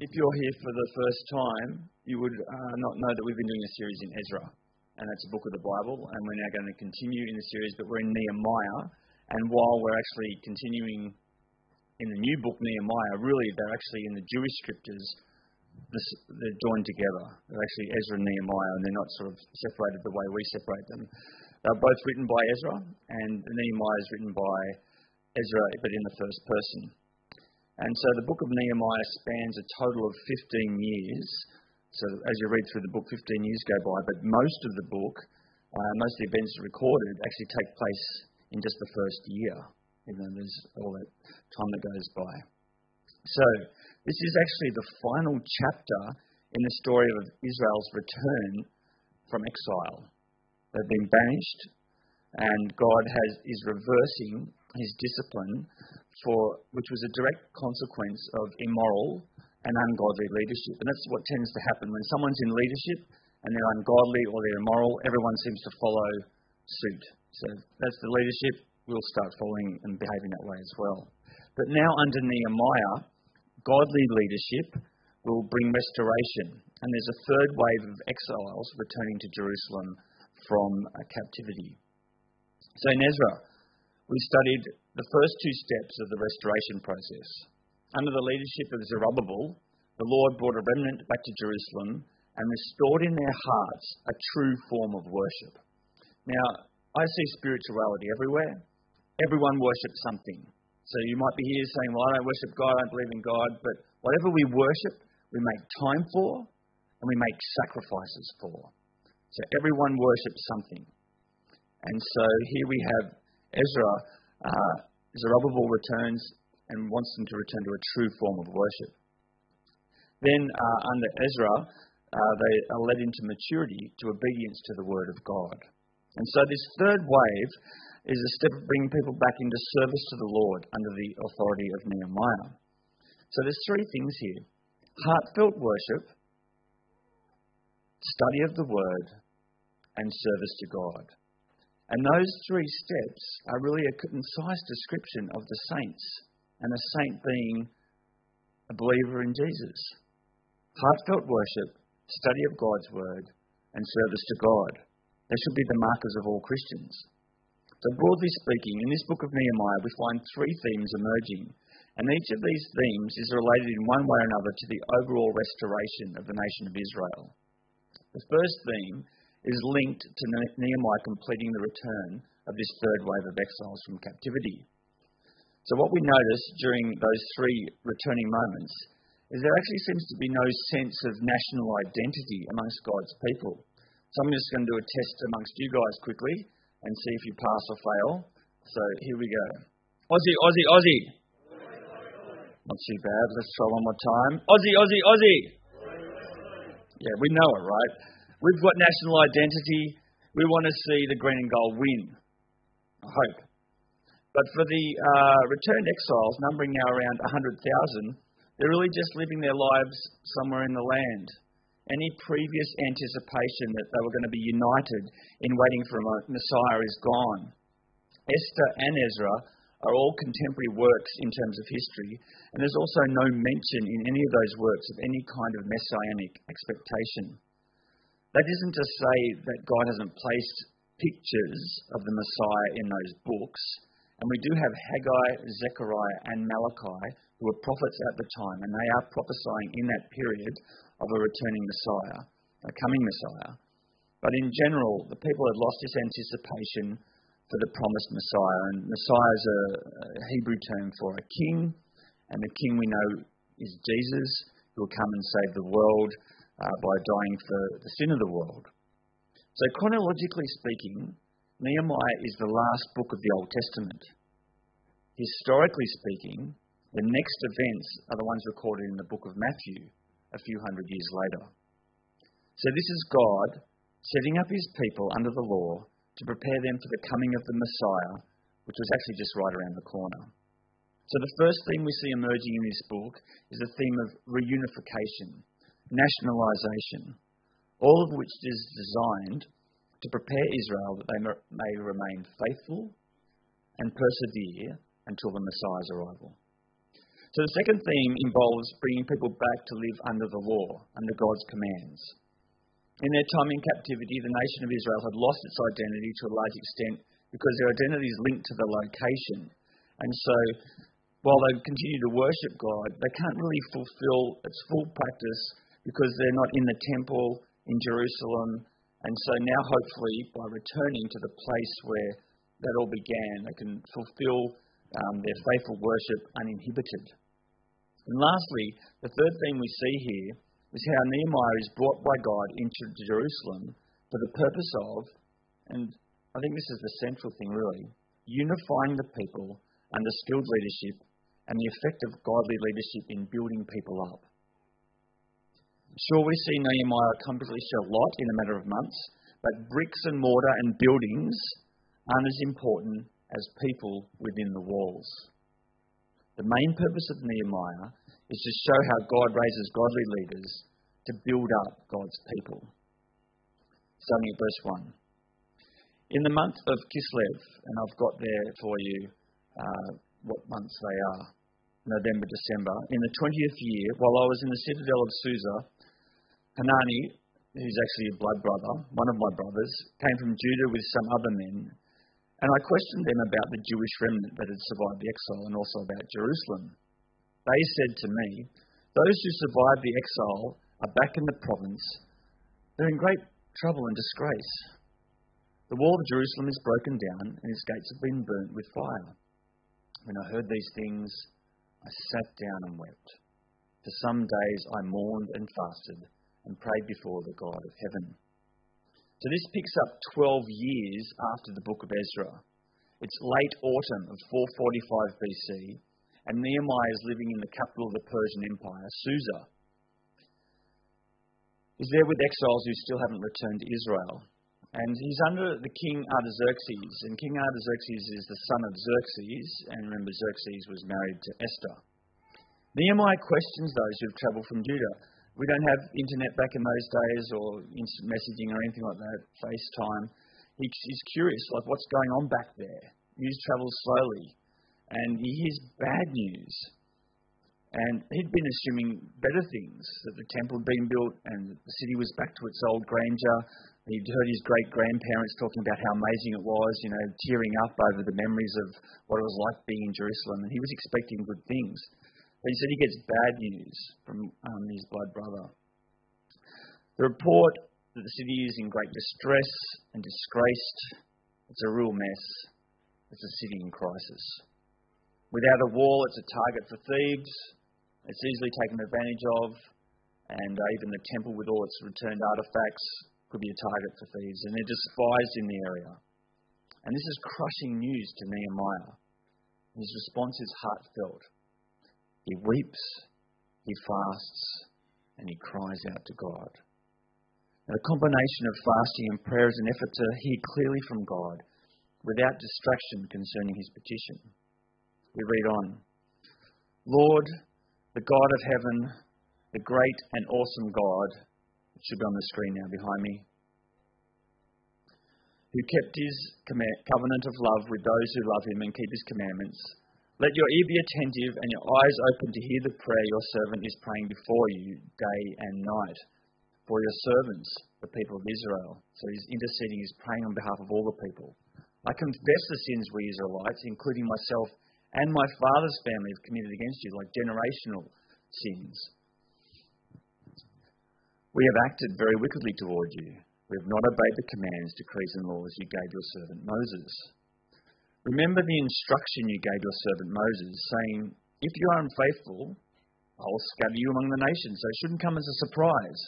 if you're here for the first time, you would uh, not know that we've been doing a series in Ezra, and that's a book of the Bible, and we're now going to continue in the series, but we're in Nehemiah, and while we're actually continuing in the new book Nehemiah, really they're actually in the Jewish scriptures, they're joined together. They're actually Ezra and Nehemiah, and they're not sort of separated the way we separate them. They're both written by Ezra, and Nehemiah is written by Ezra, but in the first person. And so the book of Nehemiah spans a total of 15 years. So as you read through the book, 15 years go by, but most of the book, uh, most of the events recorded actually take place in just the first year, even though there's all that time that goes by. So this is actually the final chapter in the story of Israel's return from exile. They've been banished, and God has, is reversing his discipline for which was a direct consequence of immoral and ungodly leadership. And that's what tends to happen when someone's in leadership and they're ungodly or they're immoral, everyone seems to follow suit. So that's the leadership, we'll start following and behaving that way as well. But now under Nehemiah, godly leadership will bring restoration. And there's a third wave of exiles returning to Jerusalem from captivity. So in Ezra, we studied the first two steps of the restoration process. Under the leadership of Zerubbabel, the Lord brought a remnant back to Jerusalem and restored in their hearts a true form of worship. Now, I see spirituality everywhere. Everyone worships something. So you might be here saying, Well, I don't worship God, I don't believe in God, but whatever we worship, we make time for and we make sacrifices for. So everyone worships something. And so here we have Ezra uh, Zerubbabel returns and wants them to return to a true form of worship. Then, uh, under Ezra, uh, they are led into maturity to obedience to the word of God. And so, this third wave is a step of bringing people back into service to the Lord under the authority of Nehemiah. So, there's three things here heartfelt worship, study of the word, and service to God. And those three steps are really a concise description of the saints, and a saint being a believer in Jesus. Heartfelt worship, study of God's word, and service to God. They should be the markers of all Christians. So, broadly speaking, in this book of Nehemiah, we find three themes emerging, and each of these themes is related in one way or another to the overall restoration of the nation of Israel. The first theme is linked to Nehemiah completing the return of this third wave of exiles from captivity. So, what we notice during those three returning moments is there actually seems to be no sense of national identity amongst God's people. So, I'm just going to do a test amongst you guys quickly and see if you pass or fail. So, here we go Aussie, Aussie, Aussie. Not too bad. Let's try one more time. Aussie, Aussie, Aussie. Yeah, we know it, right? We've got national identity. We want to see the green and gold win. I hope. But for the uh, returned exiles, numbering now around 100,000, they're really just living their lives somewhere in the land. Any previous anticipation that they were going to be united in waiting for a Messiah is gone. Esther and Ezra are all contemporary works in terms of history, and there's also no mention in any of those works of any kind of messianic expectation. That isn't to say that God hasn't placed pictures of the Messiah in those books. And we do have Haggai, Zechariah, and Malachi, who were prophets at the time, and they are prophesying in that period of a returning Messiah, a coming Messiah. But in general, the people had lost this anticipation for the promised Messiah. And Messiah is a Hebrew term for a king, and the king we know is Jesus, who will come and save the world uh, by dying for the sin of the world. So, chronologically speaking, Nehemiah is the last book of the Old Testament. Historically speaking, the next events are the ones recorded in the book of Matthew a few hundred years later. So, this is God setting up his people under the law to prepare them for the coming of the Messiah, which was actually just right around the corner. So, the first theme we see emerging in this book is the theme of reunification nationalisation, all of which is designed to prepare Israel that they may remain faithful and persevere until the Messiah's arrival. So the second theme involves bringing people back to live under the law, under God's commands. In their time in captivity, the nation of Israel had lost its identity to a large extent because their identity is linked to the location. And so, while they continue to worship God, they can't really fulfill its full practice because they're not in the temple in Jerusalem. And so now, hopefully, by returning to the place where that all began, they can fulfill um, their faithful worship uninhibited. And lastly, the third thing we see here is how Nehemiah is brought by God into Jerusalem for the purpose of, and I think this is the central thing really, unifying the people under skilled leadership and the effect of godly leadership in building people up. Sure, we see Nehemiah accomplish a lot in a matter of months, but bricks and mortar and buildings aren't as important as people within the walls. The main purpose of Nehemiah is to show how God raises godly leaders to build up God's people. Starting at verse 1. In the month of Kislev, and I've got there for you uh, what months they are November, December. In the 20th year, while I was in the citadel of Susa, Hanani, who's actually a blood brother, one of my brothers, came from Judah with some other men and I questioned them about the Jewish remnant that had survived the exile and also about Jerusalem. They said to me, Those who survived the exile are back in the province. They're in great trouble and disgrace. The wall of Jerusalem is broken down and its gates have been burnt with fire. When I heard these things, I sat down and wept. For some days I mourned and fasted and prayed before the God of heaven. So this picks up 12 years after the book of Ezra. It's late autumn of 445 BC, and Nehemiah is living in the capital of the Persian Empire, Susa. He's there with exiles who still haven't returned to Israel. And he's under the king Artaxerxes, and King Artaxerxes is the son of Xerxes, and remember, Xerxes was married to Esther. Nehemiah questions those who have travelled from Judah we don't have internet back in those days or instant messaging or anything like that, FaceTime. He, he's curious, like what's going on back there. News travels slowly, and he hears bad news. And he'd been assuming better things that the temple had been built and the city was back to its old grandeur. He'd heard his great grandparents talking about how amazing it was, you know, tearing up over the memories of what it was like being in Jerusalem. And he was expecting good things. But he said he gets bad news from um, his blood brother. The report that the city is in great distress and disgraced, it's a real mess. It's a city in crisis. Without a wall, it's a target for thieves. It's easily taken advantage of, and uh, even the temple with all its returned artifacts could be a target for thieves, and they're despised in the area. And this is crushing news to Nehemiah. His response is heartfelt. He weeps, he fasts, and he cries out to God. Now, the combination of fasting and prayer is an effort to hear clearly from God without distraction concerning his petition. We read on Lord, the God of heaven, the great and awesome God, it should be on the screen now behind me, who kept his covenant of love with those who love him and keep his commandments let your ear be attentive and your eyes open to hear the prayer your servant is praying before you day and night for your servants, the people of Israel. So he's interceding, he's praying on behalf of all the people. I confess the sins we Israelites, including myself and my father's family, have committed against you, like generational sins. We have acted very wickedly toward you. We have not obeyed the commands, decrees, and laws you gave your servant Moses. Remember the instruction you gave your servant Moses, saying, If you are unfaithful, I will scatter you among the nations. So it shouldn't come as a surprise.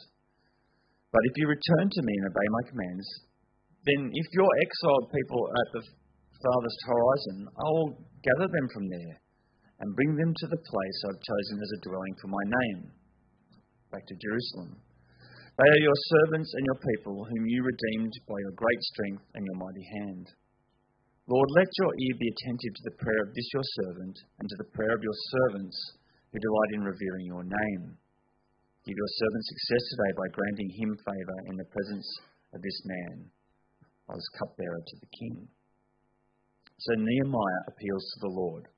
But if you return to me and obey my commands, then if you're exiled people are at the farthest horizon, I will gather them from there and bring them to the place I've chosen as a dwelling for my name. Back to Jerusalem. They are your servants and your people, whom you redeemed by your great strength and your mighty hand. Lord, let your ear be attentive to the prayer of this your servant and to the prayer of your servants who delight in revering your name. Give your servant success today by granting him favour in the presence of this man, as cupbearer to the king. So Nehemiah appeals to the Lord.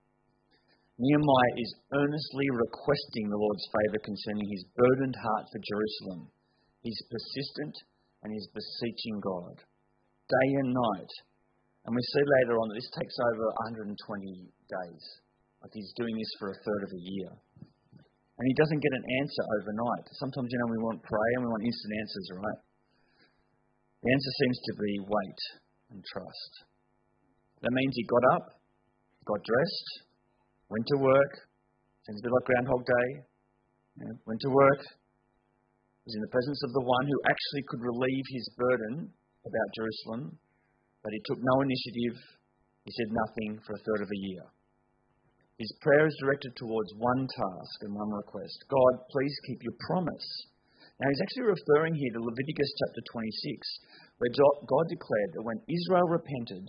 Nehemiah is earnestly requesting the Lord's favour concerning his burdened heart for Jerusalem. He's persistent and he's beseeching God day and night. And we see later on that this takes over 120 days. Like he's doing this for a third of a year. And he doesn't get an answer overnight. Sometimes, you know, we want prayer and we want instant answers, right? The answer seems to be wait and trust. That means he got up, got dressed, went to work. Seems a bit like Groundhog Day. You know, went to work, was in the presence of the one who actually could relieve his burden about Jerusalem, but he took no initiative. He said nothing for a third of a year. His prayer is directed towards one task and one request God, please keep your promise. Now, he's actually referring here to Leviticus chapter 26, where God declared that when Israel repented,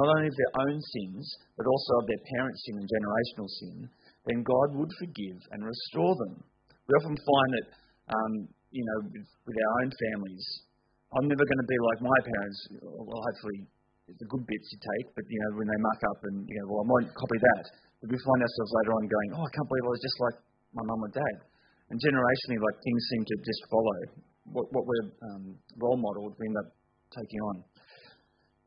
not only of their own sins, but also of their parents' sin and generational sin, then God would forgive and restore them. We often find that, um, you know, with, with our own families, I'm never going to be like my parents. Well, hopefully, the good bits you take, but you know, when they muck up and you know, well, I might copy that. But we find ourselves later on going, oh, I can't believe I was just like my mum or dad. And generationally, like things seem to just follow. What, what we're um, role modelled, we end up taking on.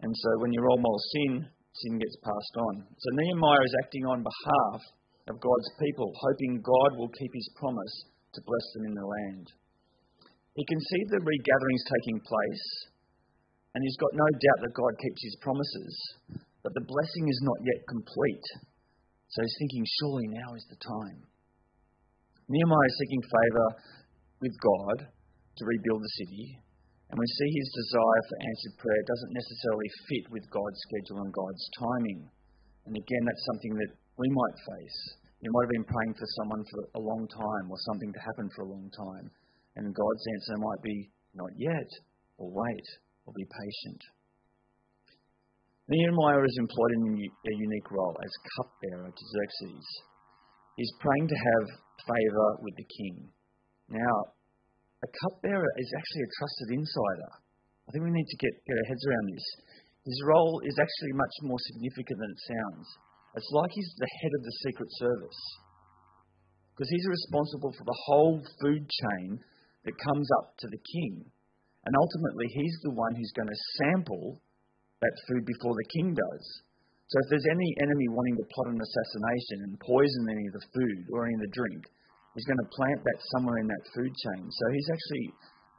And so when your role model sin, sin gets passed on. So Nehemiah is acting on behalf of God's people, hoping God will keep his promise to bless them in the land. He can see the regatherings taking place, and he's got no doubt that God keeps his promises, but the blessing is not yet complete. So he's thinking, surely now is the time. Nehemiah is seeking favour with God to rebuild the city, and we see his desire for answered prayer doesn't necessarily fit with God's schedule and God's timing. And again, that's something that we might face. You might have been praying for someone for a long time or something to happen for a long time. And God's answer might be, not yet, or wait, or be patient. Nehemiah is employed in a unique role as cupbearer to Xerxes. He's praying to have favour with the king. Now, a cupbearer is actually a trusted insider. I think we need to get, get our heads around this. His role is actually much more significant than it sounds. It's like he's the head of the Secret Service. Because he's responsible for the whole food chain that comes up to the king. And ultimately, he's the one who's going to sample that food before the king does. So if there's any enemy wanting to plot an assassination and poison any of the food or any of the drink, he's going to plant that somewhere in that food chain. So he's actually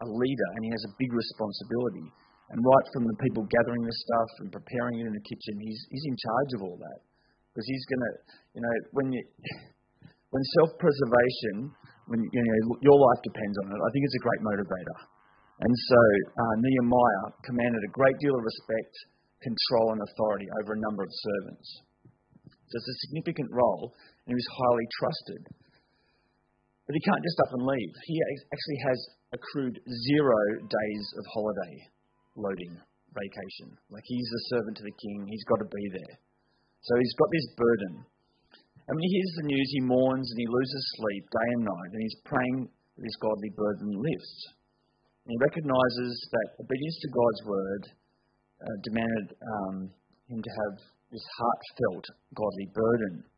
a leader and he has a big responsibility. And right from the people gathering the stuff and preparing it in the kitchen, he's, he's in charge of all that. Because he's going to, you know, when you, when self-preservation when you know, your life depends on it. I think it's a great motivator. And so uh, Nehemiah commanded a great deal of respect, control, and authority over a number of servants. So it's a significant role, and he was highly trusted. But he can't just up and leave. He actually has accrued zero days of holiday loading vacation. Like he's a servant to the king, he's got to be there. So he's got this burden. And when he hears the news, he mourns and he loses sleep day and night, and he's praying that his godly burden lifts. And he recognizes that obedience to God's word uh, demanded um, him to have this heartfelt godly burden.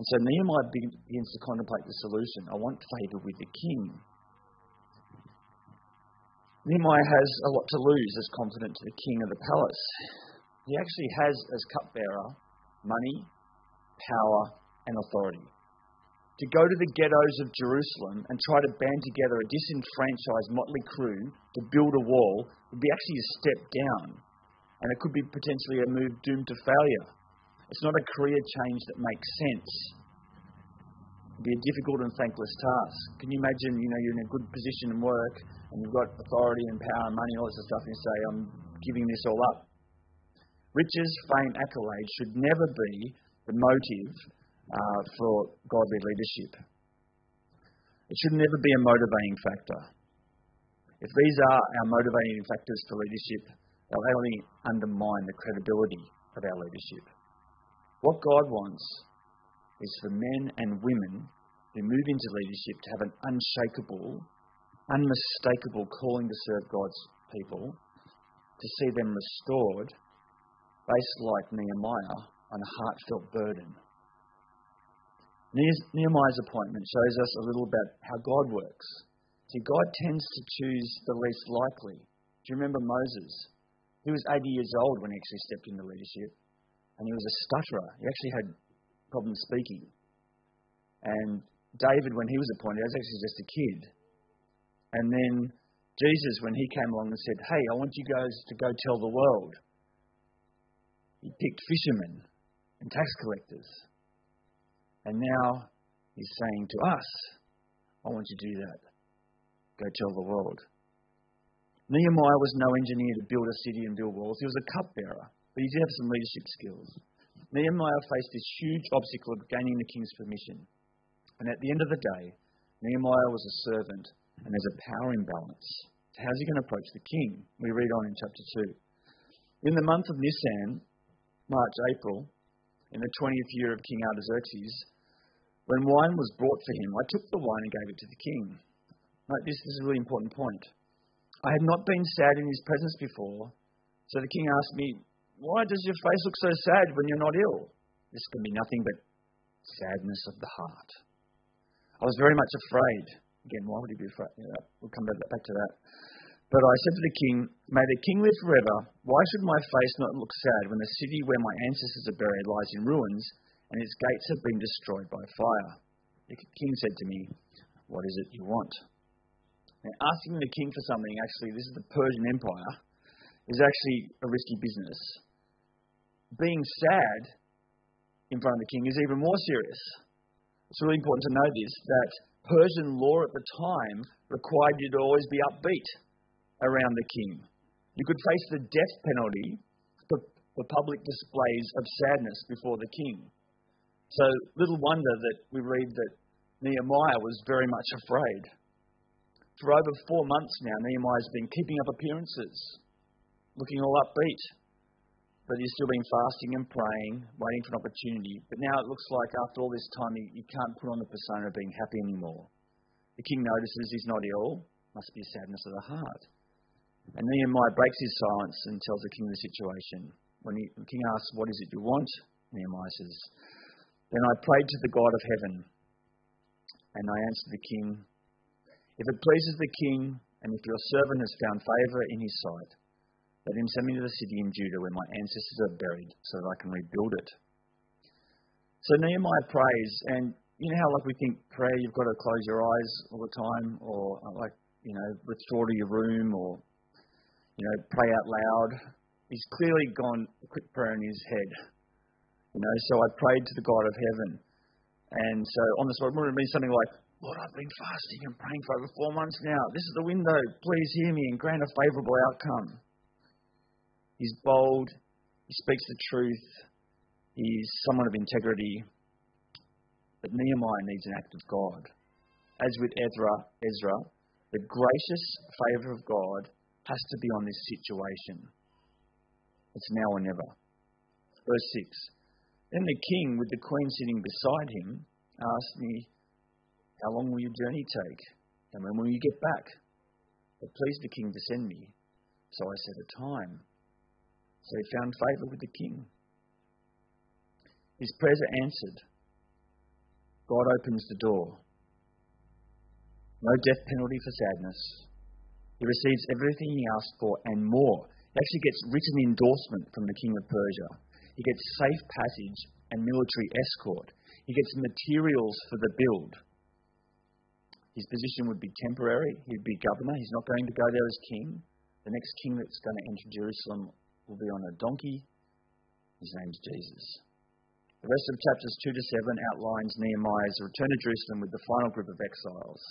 And so Nehemiah begins to contemplate the solution. I want favour with the king. Nehemiah has a lot to lose as confident to the king of the palace. He actually has, as cupbearer, money, power, and authority. To go to the ghettos of Jerusalem and try to band together a disenfranchised motley crew to build a wall would be actually a step down, and it could be potentially a move doomed to failure. It's not a career change that makes sense. It'd be a difficult and thankless task. Can you imagine, you know, you're in a good position in work and you've got authority and power and money and all this stuff, and you say, I'm giving this all up. Riches, fame, accolades should never be the motive uh, for godly leadership. It should never be a motivating factor. If these are our motivating factors for leadership, they'll only undermine the credibility of our leadership. What God wants is for men and women who move into leadership to have an unshakable, unmistakable calling to serve God's people, to see them restored, based like Nehemiah, on a heartfelt burden. Nehemiah's appointment shows us a little about how God works. See, God tends to choose the least likely. Do you remember Moses? He was 80 years old when he actually stepped into leadership, and he was a stutterer. He actually had problems speaking. And David, when he was appointed, was actually just a kid. And then Jesus, when he came along and said, Hey, I want you guys to go tell the world, he picked fishermen and tax collectors. And now he's saying to us, I want you to do that. Go tell the world. Nehemiah was no engineer to build a city and build walls. He was a cupbearer, but he did have some leadership skills. Nehemiah faced this huge obstacle of gaining the king's permission. And at the end of the day, Nehemiah was a servant, and there's a power imbalance. So how's he going to approach the king? We read on in chapter 2. In the month of Nisan, March, April, in the 20th year of King Artaxerxes, when wine was brought for him, I took the wine and gave it to the king. Now, this is a really important point. I had not been sad in his presence before, so the king asked me, Why does your face look so sad when you're not ill? This can be nothing but sadness of the heart. I was very much afraid. Again, why would he be afraid? Yeah, we'll come back to that. But I said to the king, May the king live forever. Why should my face not look sad when the city where my ancestors are buried lies in ruins and its gates have been destroyed by fire. The king said to me, What is it you want? Now, asking the king for something, actually, this is the Persian Empire, is actually a risky business. Being sad in front of the king is even more serious. It's really important to know this that Persian law at the time required you to always be upbeat around the king. You could face the death penalty for, for public displays of sadness before the king. So, little wonder that we read that Nehemiah was very much afraid. For over four months now, Nehemiah's been keeping up appearances, looking all upbeat. But he's still been fasting and praying, waiting for an opportunity. But now it looks like after all this time, he, he can't put on the persona of being happy anymore. The king notices he's not ill, must be a sadness of the heart. And Nehemiah breaks his silence and tells the king the situation. When he, the king asks, What is it you want? Nehemiah says, then I prayed to the God of heaven, and I answered the king, If it pleases the king, and if your servant has found favour in his sight, let him send me to the city in Judah where my ancestors are buried, so that I can rebuild it. So Nehemiah prays, and you know how like we think prayer, you've got to close your eyes all the time, or like you know withdraw to your room, or you know pray out loud. He's clearly gone a quick prayer in his head. You know, so I prayed to the God of heaven. And so on the spot, it would have been something like, Lord, I've been fasting and praying for over four months now. This is the window. Please hear me and grant a favourable outcome. He's bold. He speaks the truth. He's someone of integrity. But Nehemiah needs an act of God. As with Ezra, Ezra, the gracious favour of God has to be on this situation. It's now or never. Verse 6 then the king, with the queen sitting beside him, asked me, How long will your journey take? And when will you get back? It pleased the king to send me. So I set a time. So he found favour with the king. His prayers are answered. God opens the door. No death penalty for sadness. He receives everything he asked for and more. He actually gets written endorsement from the king of Persia. He gets safe passage and military escort. He gets materials for the build. His position would be temporary. He'd be governor. He's not going to go there as king. The next king that's going to enter Jerusalem will be on a donkey. His name's Jesus. The rest of chapters 2 to 7 outlines Nehemiah's return to Jerusalem with the final group of exiles.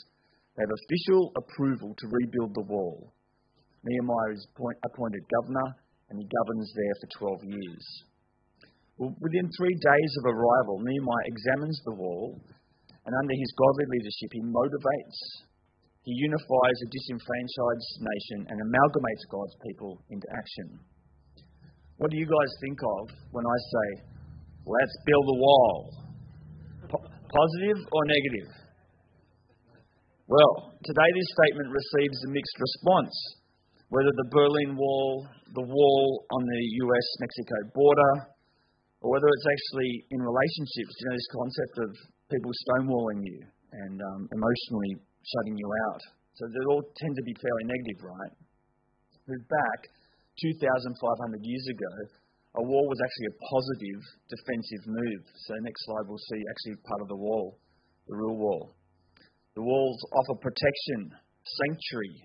They have official approval to rebuild the wall. Nehemiah is appointed governor, and he governs there for 12 years. Within three days of arrival, Nehemiah examines the wall, and under his godly leadership, he motivates, he unifies a disenfranchised nation, and amalgamates God's people into action. What do you guys think of when I say, let's build a wall? Po- positive or negative? Well, today this statement receives a mixed response. Whether the Berlin Wall, the wall on the US Mexico border, or whether it's actually in relationships, you know, this concept of people stonewalling you and um, emotionally shutting you out. So they all tend to be fairly negative, right? Move back 2,500 years ago, a wall was actually a positive defensive move. So next slide we'll see actually part of the wall, the real wall. The walls offer protection, sanctuary,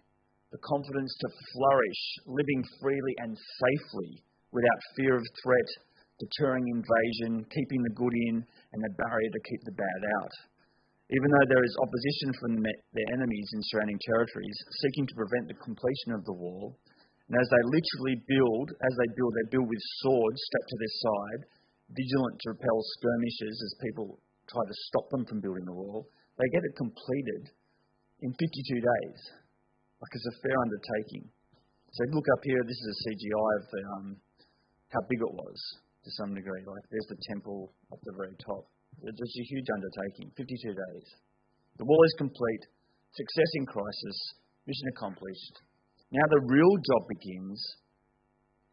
the confidence to flourish, living freely and safely without fear of threat, deterring invasion, keeping the good in, and a barrier to keep the bad out. Even though there is opposition from their enemies in surrounding territories, seeking to prevent the completion of the wall, and as they literally build, as they build, they build with swords strapped to their side, vigilant to repel skirmishes as people try to stop them from building the wall. They get it completed in 52 days. Like it's a fair undertaking. So look up here, this is a CGI of the, um, how big it was to some degree. Like there's the temple at the very top. It's just a huge undertaking, 52 days. The wall is complete, success in crisis, mission accomplished. Now the real job begins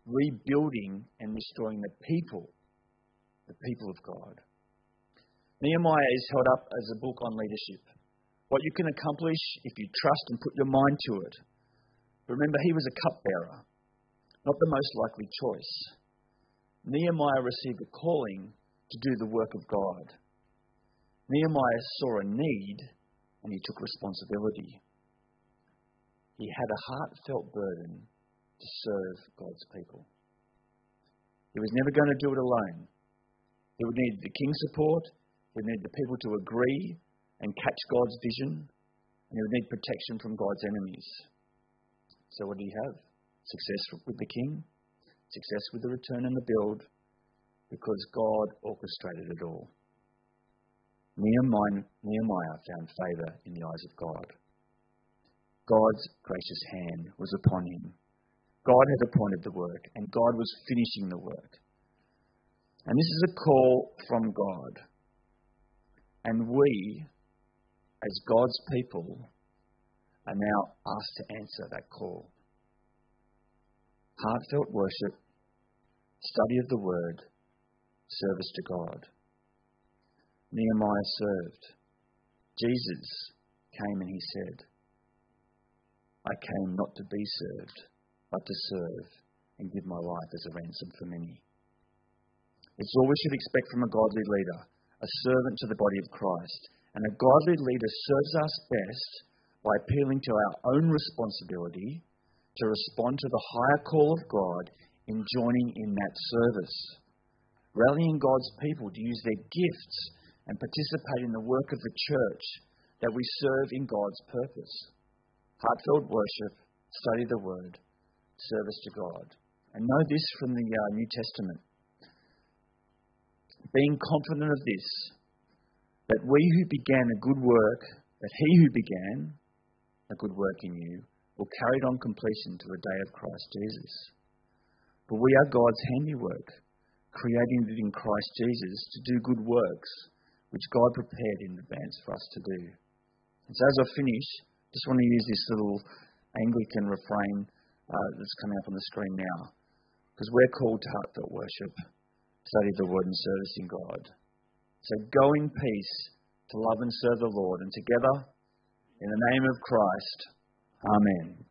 rebuilding and restoring the people, the people of God. Nehemiah is held up as a book on leadership what you can accomplish if you trust and put your mind to it. Remember, he was a cupbearer, not the most likely choice. Nehemiah received a calling to do the work of God. Nehemiah saw a need and he took responsibility. He had a heartfelt burden to serve God's people. He was never going to do it alone. He would need the king's support, he would need the people to agree, and catch God's vision, and he would need protection from God's enemies. So, what did he have? Success with the king, success with the return and the build, because God orchestrated it all. Nehemiah, Nehemiah found favour in the eyes of God. God's gracious hand was upon him. God had appointed the work, and God was finishing the work. And this is a call from God. And we as God's people, are now asked to answer that call. Heartfelt worship, study of the Word, service to God. Nehemiah served. Jesus came and he said, I came not to be served, but to serve and give my life as a ransom for many. It's all we should expect from a godly leader, a servant to the body of Christ, and a godly leader serves us best by appealing to our own responsibility to respond to the higher call of God in joining in that service. Rallying God's people to use their gifts and participate in the work of the church that we serve in God's purpose. Heartfelt worship, study the word, service to God. And know this from the uh, New Testament. Being confident of this, that we who began a good work, that he who began a good work in you, will carry it on completion to the day of Christ Jesus. For we are God's handiwork, creating it in Christ Jesus to do good works, which God prepared in advance for us to do. And so as I finish, just want to use this little Anglican refrain uh, that's coming up on the screen now. Because we're called to heartfelt worship, study the word and service in God. So go in peace to love and serve the Lord. And together, in the name of Christ, Amen.